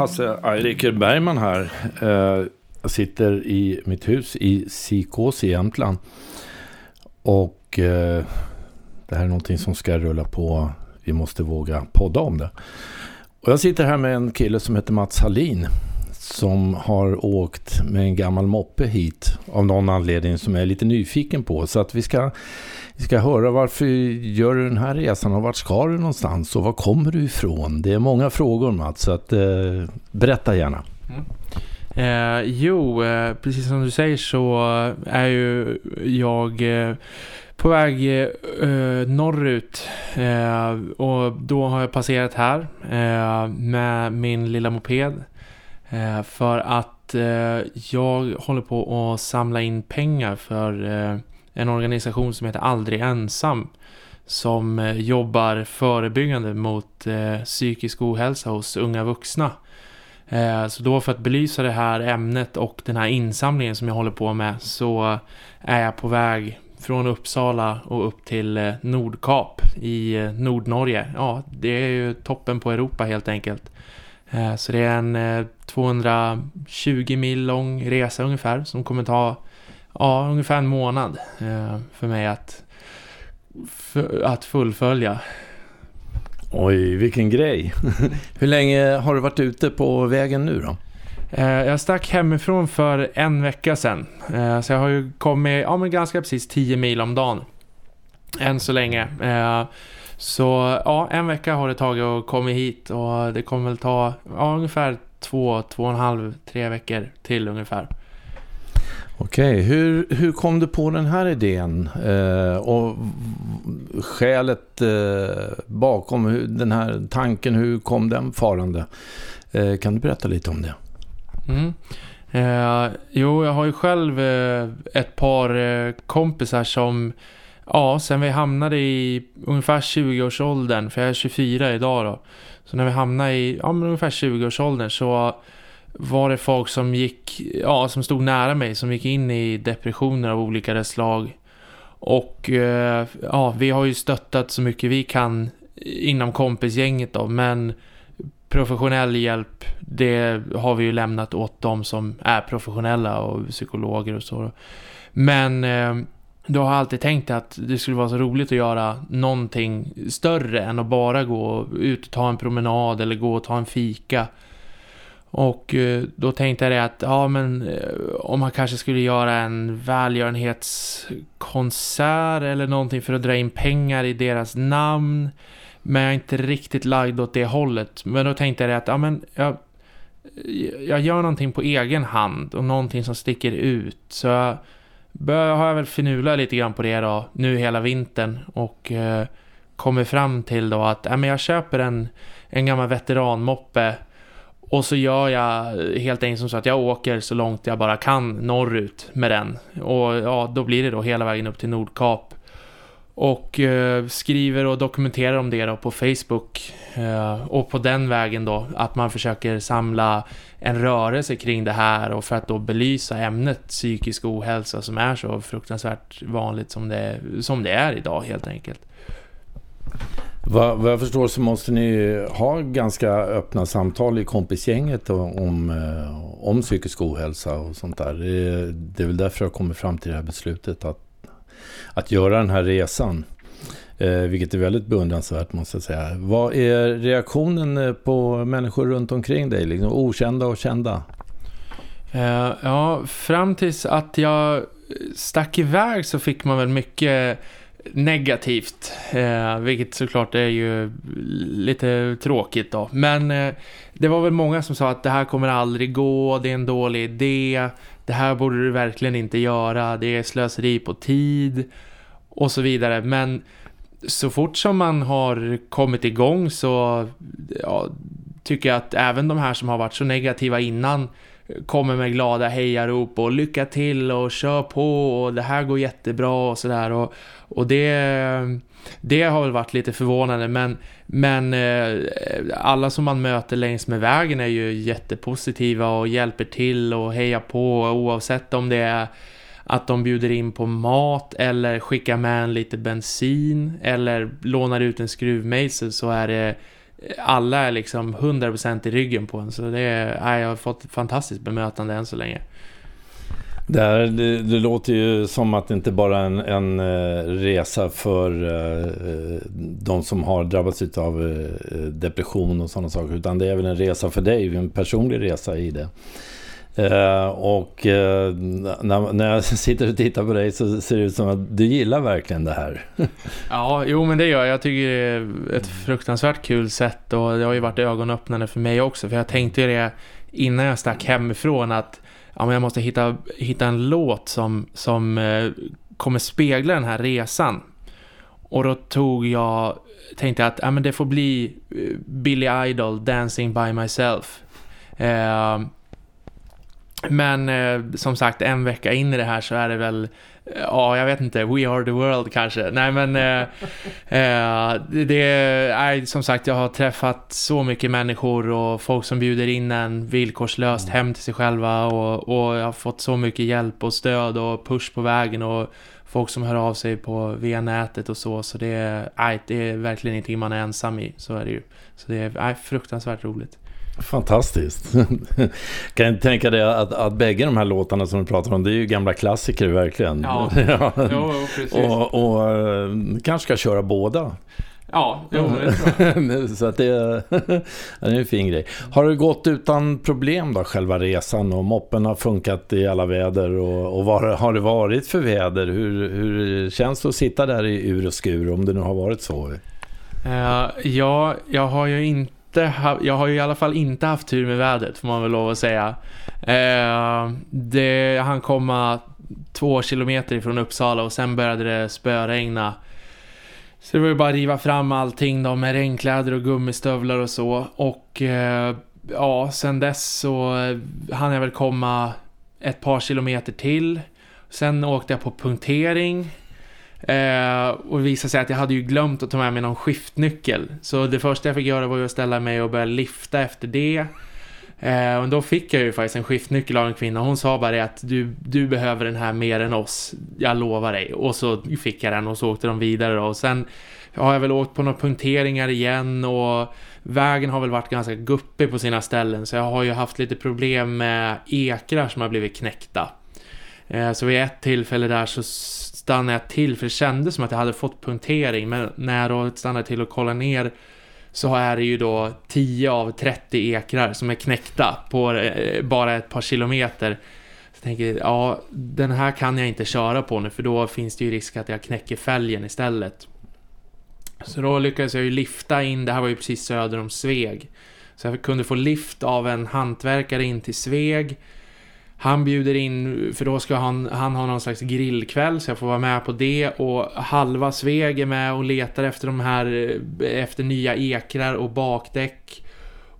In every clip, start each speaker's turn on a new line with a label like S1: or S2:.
S1: Hasse Eiriker Bergman här. Jag sitter i mitt hus i Sikås i Jämtland. Och eh, det här är någonting som ska rulla på. Vi måste våga podda om det. Och jag sitter här med en kille som heter Mats Hallin. Som har åkt med en gammal moppe hit. Av någon anledning som jag är lite nyfiken på. Så att vi ska, vi ska höra varför gör du den här resan och vart ska du någonstans och var kommer du ifrån? Det är många frågor Mats. Så att, eh, berätta gärna. Mm.
S2: Eh, jo, eh, precis som du säger så är ju jag eh, på väg eh, norrut eh, och då har jag passerat här eh, med min lilla moped Eh, för att eh, jag håller på att samla in pengar för eh, en organisation som heter Aldrig Ensam som jobbar förebyggande mot psykisk ohälsa hos unga vuxna. Så då för att belysa det här ämnet och den här insamlingen som jag håller på med så är jag på väg från Uppsala och upp till Nordkap i Nordnorge. Ja, det är ju toppen på Europa helt enkelt. Så det är en 220 mil lång resa ungefär som kommer ta ja, ungefär en månad för mig att, för, att fullfölja.
S1: Oj, vilken grej. Hur länge har du varit ute på vägen nu då?
S2: Eh, jag stack hemifrån för en vecka sedan. Eh, så jag har ju kommit ja, men ganska precis 10 mil om dagen. Än så länge. Så ja, en vecka har det tagit att komma hit. Och det kommer väl ta ja, ungefär två, två och en halv, tre veckor till ungefär.
S1: Okej, hur, hur kom du på den här idén eh, och skälet eh, bakom hur, den här tanken, hur kom den farande? Eh, kan du berätta lite om det?
S2: Mm. Eh, jo, jag har ju själv eh, ett par eh, kompisar som, ja, sen vi hamnade i ungefär 20-årsåldern, för jag är 24 idag då. Så när vi hamnade i ja, men ungefär 20-årsåldern så var det folk som gick, ja, som stod nära mig, som gick in i depressioner av olika slag. Och eh, ja, vi har ju stöttat så mycket vi kan inom kompisgänget då, men professionell hjälp, det har vi ju lämnat åt de som är professionella och psykologer och så. Men eh, du då har jag alltid tänkt att det skulle vara så roligt att göra någonting större än att bara gå ut och ta en promenad eller gå och ta en fika. Och eh, då tänkte jag att ja, men, eh, om man kanske skulle göra en välgörenhetskonsert eller någonting för att dra in pengar i deras namn. Men jag är inte riktigt lagd åt det hållet. Men då tänkte jag att ja, men, jag, jag gör någonting på egen hand och någonting som sticker ut. Så jag bör, har jag väl finula lite grann på det då, nu hela vintern. Och eh, kommer fram till då att ja, men jag köper en, en gammal veteranmoppe och så gör jag helt enkelt som så att jag åker så långt jag bara kan norrut med den. Och ja, då blir det då hela vägen upp till Nordkap. Och eh, skriver och dokumenterar om det då på Facebook. Eh, och på den vägen då att man försöker samla en rörelse kring det här. Och för att då belysa ämnet psykisk ohälsa som är så fruktansvärt vanligt som det, som det är idag helt enkelt.
S1: Vad, vad jag förstår så måste ni ha ganska öppna samtal i kompisgänget om, om eh, psykisk ohälsa och sånt där. Det, det är väl därför jag kommer fram till det här beslutet att, att göra den här resan. Eh, vilket är väldigt beundransvärt måste jag säga. Vad är reaktionen eh, på människor runt omkring dig? Liksom okända och kända?
S2: Eh, ja, fram tills att jag stack iväg så fick man väl mycket negativt. Eh, vilket såklart är ju lite tråkigt då. Men eh, det var väl många som sa att det här kommer aldrig gå, det är en dålig idé. Det här borde du verkligen inte göra, det är slöseri på tid och så vidare. Men så fort som man har kommit igång så ja, tycker jag att även de här som har varit så negativa innan kommer med glada hejarop och lycka till och kör på och det här går jättebra och sådär. Och, och det, det har väl varit lite förvånande men, men eh, alla som man möter längs med vägen är ju jättepositiva och hjälper till och hejar på oavsett om det är att de bjuder in på mat eller skickar med en lite bensin eller lånar ut en skruvmejsel så är det alla är liksom 100% i ryggen på en. Så det är, jag har fått ett fantastiskt bemötande än så länge.
S1: Det, här, det, det, låter ju som att det inte bara är en, en eh, resa för eh, eh, de som har drabbats av depression och sådana saker. Utan det är väl en resa för dig, en personlig resa i det. Uh, och uh, när, när jag sitter och tittar på dig så ser det ut som att du gillar verkligen det här.
S2: ja, jo men det gör jag. Jag tycker det är ett fruktansvärt kul sätt och det har ju varit ögonöppnande för mig också. För jag tänkte ju det innan jag stack hemifrån att ja, men jag måste hitta, hitta en låt som, som eh, kommer spegla den här resan. Och då tog jag, tänkte att ja, men det får bli eh, Billy Idol, Dancing by Myself. Eh, men eh, som sagt, en vecka in i det här så är det väl Ja, jag vet inte. We are the world kanske. Nej, men eh, eh, det är som sagt, jag har träffat så mycket människor och folk som bjuder in en villkorslöst mm. hem till sig själva och, och jag har fått så mycket hjälp och stöd och push på vägen och folk som hör av sig på via nätet och så. Så det är, nej, det är verkligen ingenting man är ensam i. Så är det ju. Så det är nej, fruktansvärt roligt.
S1: Fantastiskt. kan jag tänka dig att, att bägge de här låtarna som du pratar om, det är ju gamla klassiker verkligen.
S2: Ja, ja. Jo, precis.
S1: Och, och eh, kanske ska köra båda.
S2: Ja, jo, det tror jag.
S1: Så att det, det är en fin grej. Har det gått utan problem då, själva resan? Och moppen har funkat i alla väder? Och, och vad har det varit för väder? Hur, hur känns det att sitta där i ur och skur, om det nu har varit så?
S2: Uh, ja, jag har ju inte inte, jag har ju i alla fall inte haft tur med vädret får man väl lov att säga. Eh, det, han komma två kilometer ifrån Uppsala och sen började det spöregna. Så det var ju bara att riva fram allting då med regnkläder och gummistövlar och så. Och eh, ja, sen dess så hann jag väl komma ett par kilometer till. Sen åkte jag på punktering. Eh, och det visade sig att jag hade ju glömt att ta med mig någon skiftnyckel. Så det första jag fick göra var ju att ställa mig och börja lifta efter det. Eh, och då fick jag ju faktiskt en skiftnyckel av en kvinna. Hon sa bara att du, du behöver den här mer än oss. Jag lovar dig. Och så fick jag den och så åkte de vidare då. Och sen har jag väl åkt på några punkteringar igen och vägen har väl varit ganska guppig på sina ställen. Så jag har ju haft lite problem med ekrar som har blivit knäckta. Eh, så vid ett tillfälle där så stannade jag till för det kändes som att jag hade fått punktering men när jag då stannade till och kollade ner så är det ju då 10 av 30 ekrar som är knäckta på eh, bara ett par kilometer. Så tänker jag ja, den här kan jag inte köra på nu för då finns det ju risk att jag knäcker fälgen istället. Så då lyckades jag ju lifta in, det här var ju precis söder om Sveg. Så jag kunde få lift av en hantverkare in till Sveg. Han bjuder in, för då ska han, han ha någon slags grillkväll så jag får vara med på det och halva Sveg är med och letar efter de här, eh, efter nya ekrar och bakdäck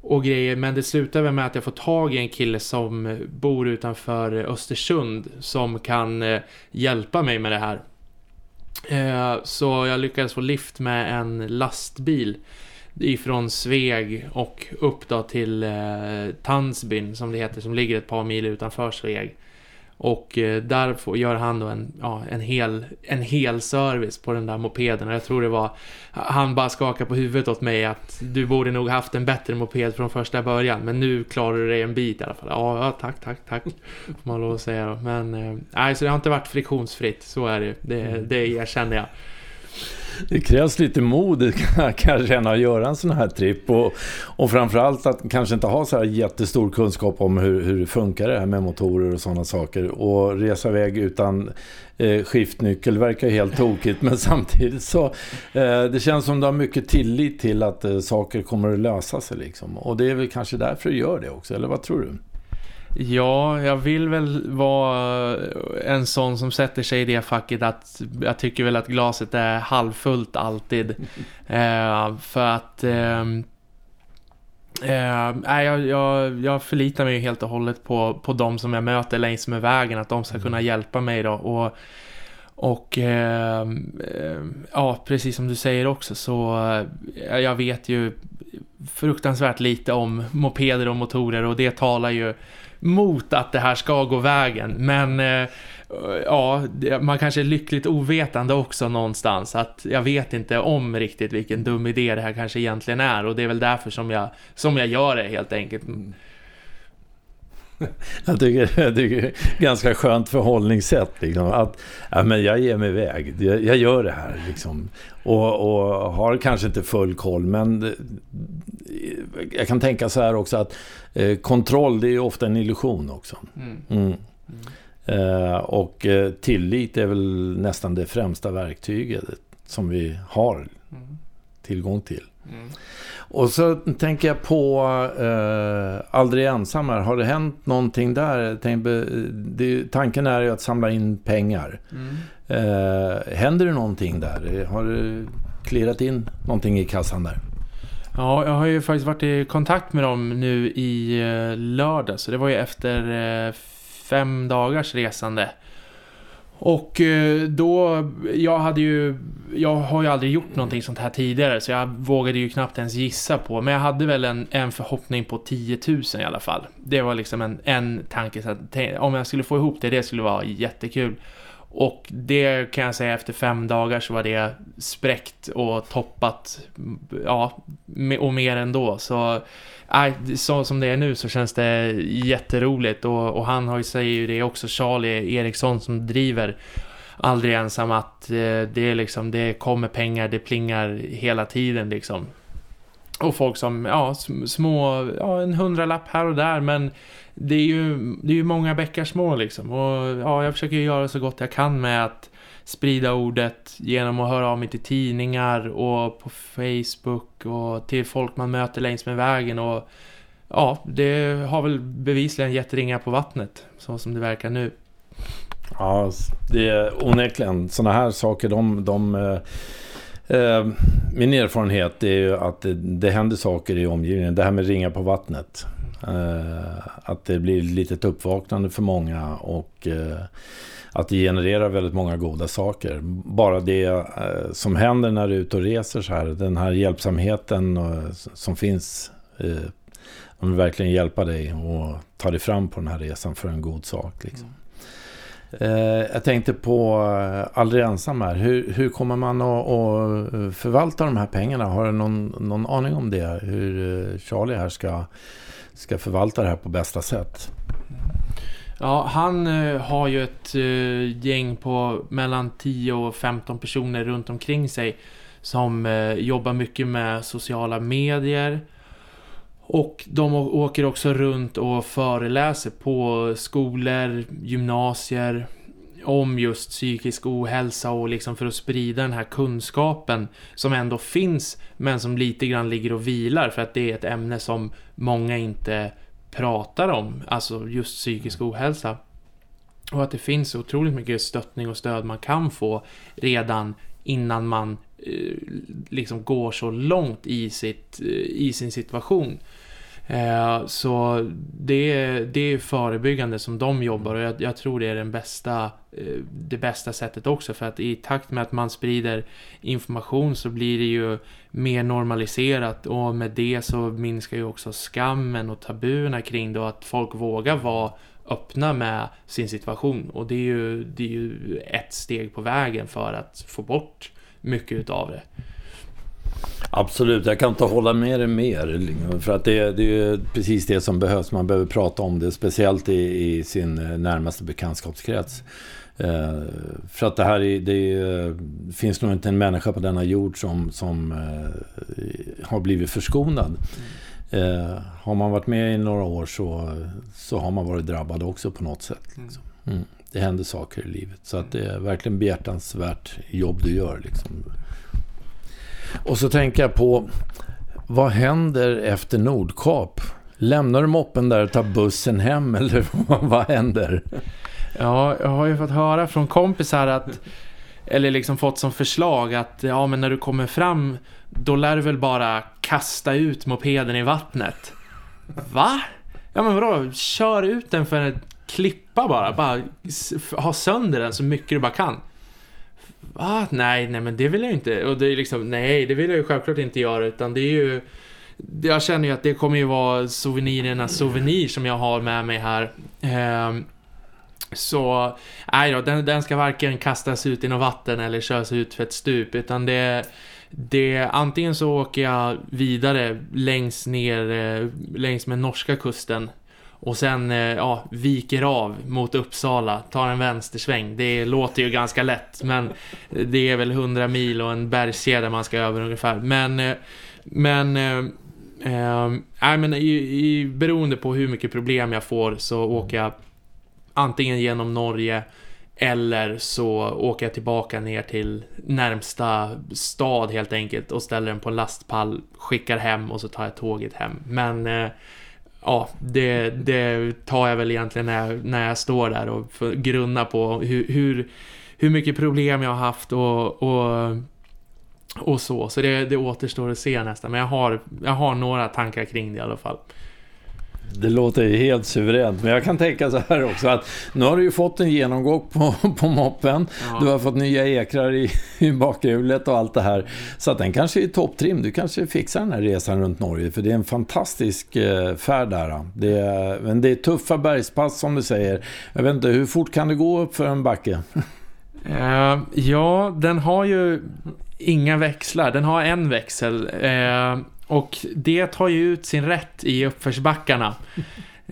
S2: och grejer. Men det slutar väl med att jag får tag i en kille som bor utanför Östersund som kan eh, hjälpa mig med det här. Eh, så jag lyckades få lift med en lastbil ifrån Sveg och upp då till eh, Tandsbyn som det heter som ligger ett par mil utanför Sveg. Och eh, där får, gör han då en, ja, en, hel, en hel service på den där mopeden. Och jag tror det var, han bara skakade på huvudet åt mig att du borde nog haft en bättre moped från första början. Men nu klarar du dig en bit i alla fall. Ja, ja tack, tack, tack. Får man lov att säga då. Men eh, nej, så det har inte varit friktionsfritt. Så är det. Det, det erkänner jag
S1: det krävs lite mod kan jag känna att göra en sån här tripp och, och framförallt att kanske inte ha så här jättestor kunskap om hur, hur det funkar det här med motorer och sådana saker och resa iväg utan eh, skiftnyckel verkar helt tokigt men samtidigt så eh, det känns som du har mycket tillit till att eh, saker kommer att lösa sig liksom och det är väl kanske därför du gör det också eller vad tror du?
S2: Ja, jag vill väl vara en sån som sätter sig i det facket att jag tycker väl att glaset är halvfullt alltid. eh, för att eh, eh, jag, jag, jag förlitar mig helt och hållet på, på de som jag möter längs med vägen att de ska kunna mm. hjälpa mig då och och eh, ja, precis som du säger också så eh, jag vet ju fruktansvärt lite om mopeder och motorer och det talar ju mot att det här ska gå vägen. Men eh, ja, man kanske är lyckligt ovetande också någonstans. Att jag vet inte om riktigt vilken dum idé det här kanske egentligen är. Och det är väl därför som jag, som jag gör det helt enkelt.
S1: Jag tycker, jag tycker det är ganska skönt förhållningssätt. Liksom, att ja, men jag ger mig iväg. Jag, jag gör det här. Liksom. Och, och, har kanske inte full koll. Men jag kan tänka så här också att eh, kontroll det är ofta en illusion också. Mm. Mm. Mm. Eh, och eh, tillit är väl nästan det främsta verktyget som vi har mm. tillgång till. Mm. Och så tänker jag på eh, Aldrig ensam här. Har det hänt någonting där? Tänk, det, tanken är ju att samla in pengar. Mm. Eh, händer det någonting där? Har det klirrat in någonting i kassan där?
S2: Ja, jag har ju faktiskt varit i kontakt med dem nu i eh, lördag. Så det var ju efter eh, fem dagars resande. Och eh, då, jag hade ju, jag har ju aldrig gjort någonting sånt här tidigare så jag vågade ju knappt ens gissa på. Men jag hade väl en, en förhoppning på 10 000 i alla fall. Det var liksom en, en tanke, så att, om jag skulle få ihop det, det skulle vara jättekul. Och det kan jag säga efter fem dagar så var det spräckt och toppat, ja, och mer ändå. Så äh, så som det är nu så känns det jätteroligt och, och han har ju, säger ju det också, Charlie Eriksson som driver aldrig ensam att eh, det är liksom, det kommer pengar, det plingar hela tiden liksom. Och folk som, ja, små, ja, en hundralapp här och där, men det är ju, det är ju många bäckar små liksom. Och ja, jag försöker göra så gott jag kan med att sprida ordet genom att höra av mig till tidningar och på Facebook och till folk man möter längs med vägen och ja, det har väl bevisligen gett ringar på vattnet så som det verkar nu.
S1: Ja, det är onekligen sådana här saker de, de eh, Eh, min erfarenhet är ju att det, det händer saker i omgivningen. Det här med ringar på vattnet. Eh, att det blir ett litet uppvaknande för många och eh, att det genererar väldigt många goda saker. Bara det som händer när du är ute och reser så här, den här hjälpsamheten som finns. De vill verkligen hjälpa dig och ta dig fram på den här resan för en god sak. Liksom. Eh, jag tänkte på eh, Aldrig ensam här. Hur, hur kommer man att, att, eh, förvalta de här pengarna? Har du någon, någon aning om det? Hur eh, Charlie här ska, ska förvalta det här på bästa sätt?
S2: Ja, han har ju ett gäng på mellan 10 och 15 personer runt omkring sig som jobbar mycket med sociala medier. Och de åker också runt och föreläser på skolor, gymnasier om just psykisk ohälsa och liksom för att sprida den här kunskapen som ändå finns men som lite grann ligger och vilar för att det är ett ämne som många inte pratar om, alltså just psykisk ohälsa. Och att det finns otroligt mycket stöttning och stöd man kan få redan innan man eh, liksom går så långt i, sitt, eh, i sin situation. Eh, så det, det är förebyggande som de jobbar och jag, jag, tror det är den bästa, eh, det bästa sättet också för att i takt med att man sprider information så blir det ju mer normaliserat och med det så minskar ju också skammen och tabuerna kring det och att folk vågar vara öppna med sin situation och det är ju, det är ju ett steg på vägen för att få bort mycket utav det.
S1: Absolut, jag kan inte hålla med dig mer. För att det, det är precis det som behövs. Man behöver prata om det, speciellt i, i sin närmaste bekantskapskrets. Eh, för att det här är, det är, finns nog inte en människa på denna jord som, som eh, har blivit förskonad. Mm. Eh, har man varit med i några år så, så har man varit drabbad också på något sätt. Liksom. Mm. Det händer saker i livet. Så att det är verkligen behjärtansvärt jobb du gör. Liksom. Och så tänker jag på, vad händer efter Nordkap? Lämnar du moppen där och tar bussen hem eller vad händer?
S2: Ja, jag har ju fått höra från kompisar att eller liksom fått som förslag att ja men när du kommer fram då lär du väl bara kasta ut mopeden i vattnet. Va? Ja men vadå? Kör ut den för en klippa bara. Bara ha sönder den så mycket du bara kan. Va? Nej, nej men det vill jag inte. Och det är liksom, nej det vill jag ju självklart inte göra utan det är ju jag känner ju att det kommer ju vara souvenirernas souvenir som jag har med mig här. Eh, så, nej då, den, den ska varken kastas ut i något vatten eller köras ut för ett stup, utan det det, antingen så åker jag vidare längs ner, eh, längs med norska kusten och sen eh, ja, viker av mot Uppsala, tar en vänstersväng. Det låter ju ganska lätt, men det är väl 100 mil och en bergskedja man ska över ungefär. Men, eh, men, äh, äh, men i, i, beroende på hur mycket problem jag får så åker jag antingen genom Norge eller så åker jag tillbaka ner till närmsta stad helt enkelt och ställer den på en lastpall, skickar hem och så tar jag tåget hem. Men ja, det, det, tar jag väl egentligen när jag, när jag står där och grunnar på hur, hur, hur mycket problem jag har haft och, och, och så. Så det, det återstår att se nästan. Men jag har, jag har några tankar kring det i alla fall.
S1: Det låter ju helt suveränt. Men jag kan tänka så här också att nu har du ju fått en genomgång på, på moppen. Ja. Du har fått nya ekrar i, i bakhjulet och allt det här. Så att den kanske är topptrim. Du kanske fixar den här resan runt Norge. För det är en fantastisk eh, färd där. Det är, men det är tuffa bergspass som du säger. Jag vet inte, hur fort kan det gå upp för en backe?
S2: Uh, ja, den har ju inga växlar. Den har en växel. Uh, och det tar ju ut sin rätt i uppförsbackarna.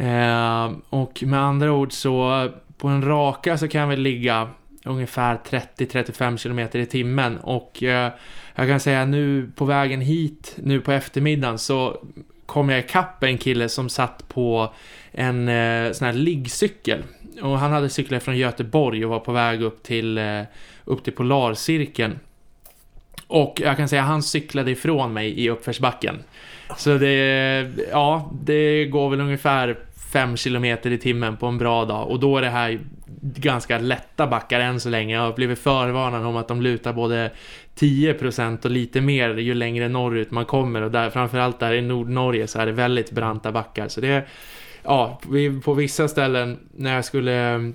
S2: Eh, och med andra ord så på en raka så kan vi ligga ungefär 30-35 km i timmen. Och eh, jag kan säga nu på vägen hit, nu på eftermiddagen så kom jag ikapp en kille som satt på en eh, sån här liggcykel. Och han hade cyklat från Göteborg och var på väg upp till, eh, upp till Polarcirkeln. Och jag kan säga att han cyklade ifrån mig i uppförsbacken. Så det, ja, det går väl ungefär 5 km i timmen på en bra dag. Och då är det här ganska lätta backar än så länge. Jag har blivit förvarnad om att de lutar både 10% och lite mer ju längre norrut man kommer. Och där, framförallt där i Nordnorge så är det väldigt branta backar. Så det, ja, på vissa ställen när jag skulle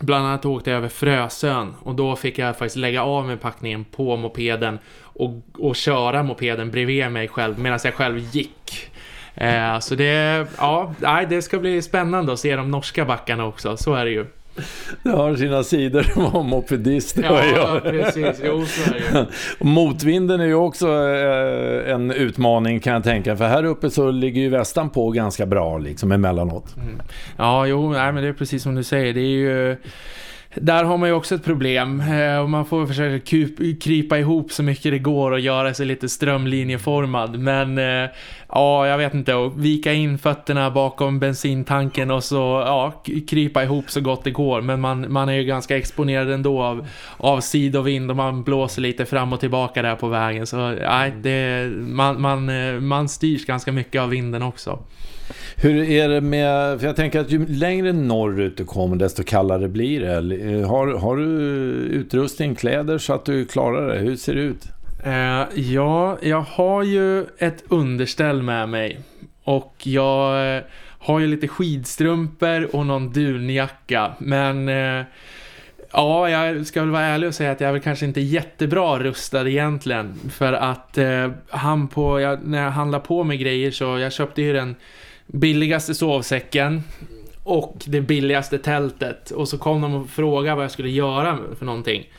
S2: Bland annat åkte jag över Frösön och då fick jag faktiskt lägga av med packningen på mopeden och, och köra mopeden bredvid mig själv medan jag själv gick. Eh, så det, ja, det ska bli spännande att se de norska backarna också, så är det ju.
S1: Det har sina sidor att vara mopedist.
S2: Ja, precis. Jo,
S1: Motvinden är ju också eh, en utmaning kan jag tänka. För här uppe så ligger ju västan på ganska bra liksom emellanåt. Mm.
S2: Ja, jo, nej, men det är precis som du säger. Det är ju där har man ju också ett problem eh, och man får försöka krypa ihop så mycket det går och göra sig lite strömlinjeformad. Men eh, ja, jag vet inte, och vika in fötterna bakom bensintanken och så ja, krypa ihop så gott det går. Men man, man är ju ganska exponerad ändå av, av sidovind och man blåser lite fram och tillbaka där på vägen. Så nej, det, man, man, eh, man styrs ganska mycket av vinden också.
S1: Hur är det med, för jag tänker att ju längre norrut du kommer desto kallare blir det. Eh, har, har du utrustning, kläder så att du klarar det? Hur ser det ut?
S2: Uh, ja, jag har ju ett underställ med mig. Och jag eh, har ju lite skidstrumpor och någon dunjacka. Men... Uh, Ja, jag ska väl vara ärlig och säga att jag är väl kanske inte jättebra rustad egentligen. För att eh, han på, jag, när jag handlar på med grejer så jag köpte ju den billigaste sovsäcken och det billigaste tältet. Och så kom de och frågade vad jag skulle göra för någonting.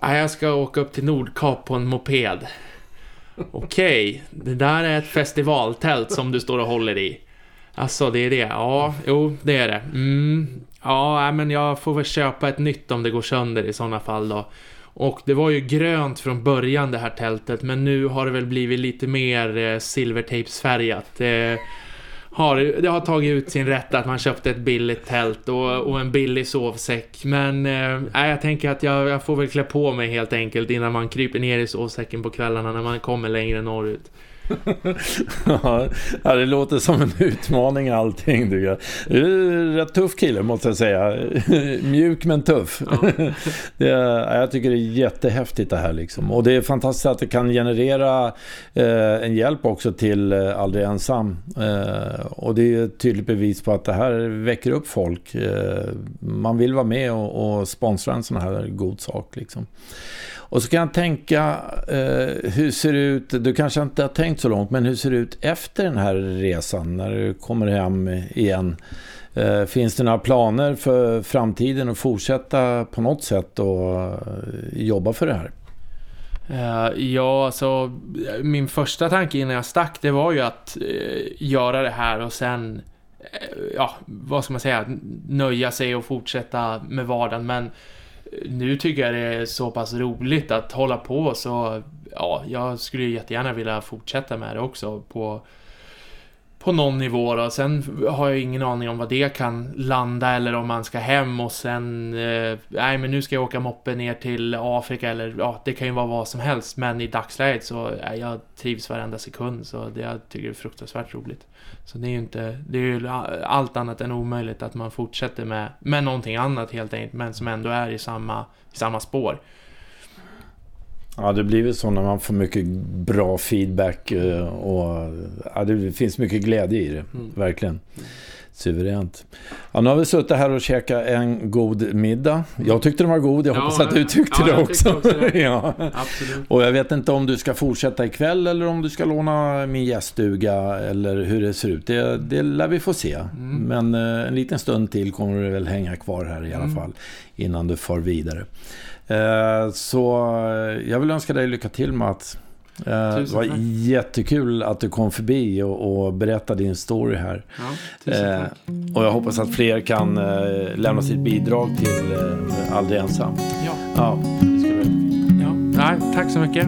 S2: Jag ska åka upp till Nordkap på en moped. Okej, okay, det där är ett festivaltält som du står och håller i. Alltså, det är det. Ja, jo, det är det. Mm. Ja, men jag får väl köpa ett nytt om det går sönder i sådana fall då. Och det var ju grönt från början det här tältet, men nu har det väl blivit lite mer eh, silvertejpsfärgat. Eh, har, det har tagit ut sin rätt att man köpte ett billigt tält och, och en billig sovsäck. Men eh, jag tänker att jag, jag, får väl klä på mig helt enkelt innan man kryper ner i sovsäcken på kvällarna när man kommer längre norrut.
S1: ja, det låter som en utmaning allting. Du är rätt tuff kille måste jag säga. Mjuk men tuff. Ja. det jag tycker det är jättehäftigt det här liksom. Och det är fantastiskt att det kan generera eh, en hjälp också till eh, Aldrig Ensam. Eh, och det är ett tydligt bevis på att det här väcker upp folk. Eh, man vill vara med och, och sponsra en sån här god sak liksom. Och så kan jag tänka, eh, hur ser det ut? Du kanske inte har tänkt så långt, men hur ser det ut efter den här resan när du kommer hem igen? Eh, finns det några planer för framtiden att fortsätta på något sätt och eh, jobba för det här?
S2: Eh, ja, alltså min första tanke innan jag stack det var ju att eh, göra det här och sen, eh, ja, vad ska man säga, nöja sig och fortsätta med vardagen. Men nu tycker jag det är så pass roligt att hålla på så, ja, jag skulle jättegärna vilja fortsätta med det också på på någon nivå då. Sen har jag ingen aning om vad det kan landa eller om man ska hem och sen, eh, nej men nu ska jag åka moppe ner till Afrika eller ja, det kan ju vara vad som helst. Men i dagsläget så, eh, jag trivs varenda sekund så det jag tycker det är fruktansvärt roligt. Så det är ju inte, det är ju allt annat än omöjligt att man fortsätter med, med någonting annat helt enkelt, men som ändå är i samma, i samma spår.
S1: Ja, det blir väl så när man får mycket bra feedback eh, och ja, det finns mycket glädje i det, mm. verkligen. Suveränt. Ja, nu har vi suttit här och käkat en god middag. Jag tyckte den var god, jag ja, hoppas att du tyckte ja, det också. också det. ja. Absolut. Och jag vet inte om du ska fortsätta ikväll eller om du ska låna min gäststuga eller hur det ser ut. Det, det lär vi få se. Mm. Men eh, en liten stund till kommer du väl hänga kvar här i alla mm. fall innan du far vidare. Eh, så eh, jag vill önska dig lycka till Mats. Eh, det var jättekul att du kom förbi och, och berättade din story här. Ja, och jag hoppas att fler kan lämna sitt bidrag till Aldrig ensam.
S2: Ja, ja, det ja. Nej, tack så mycket.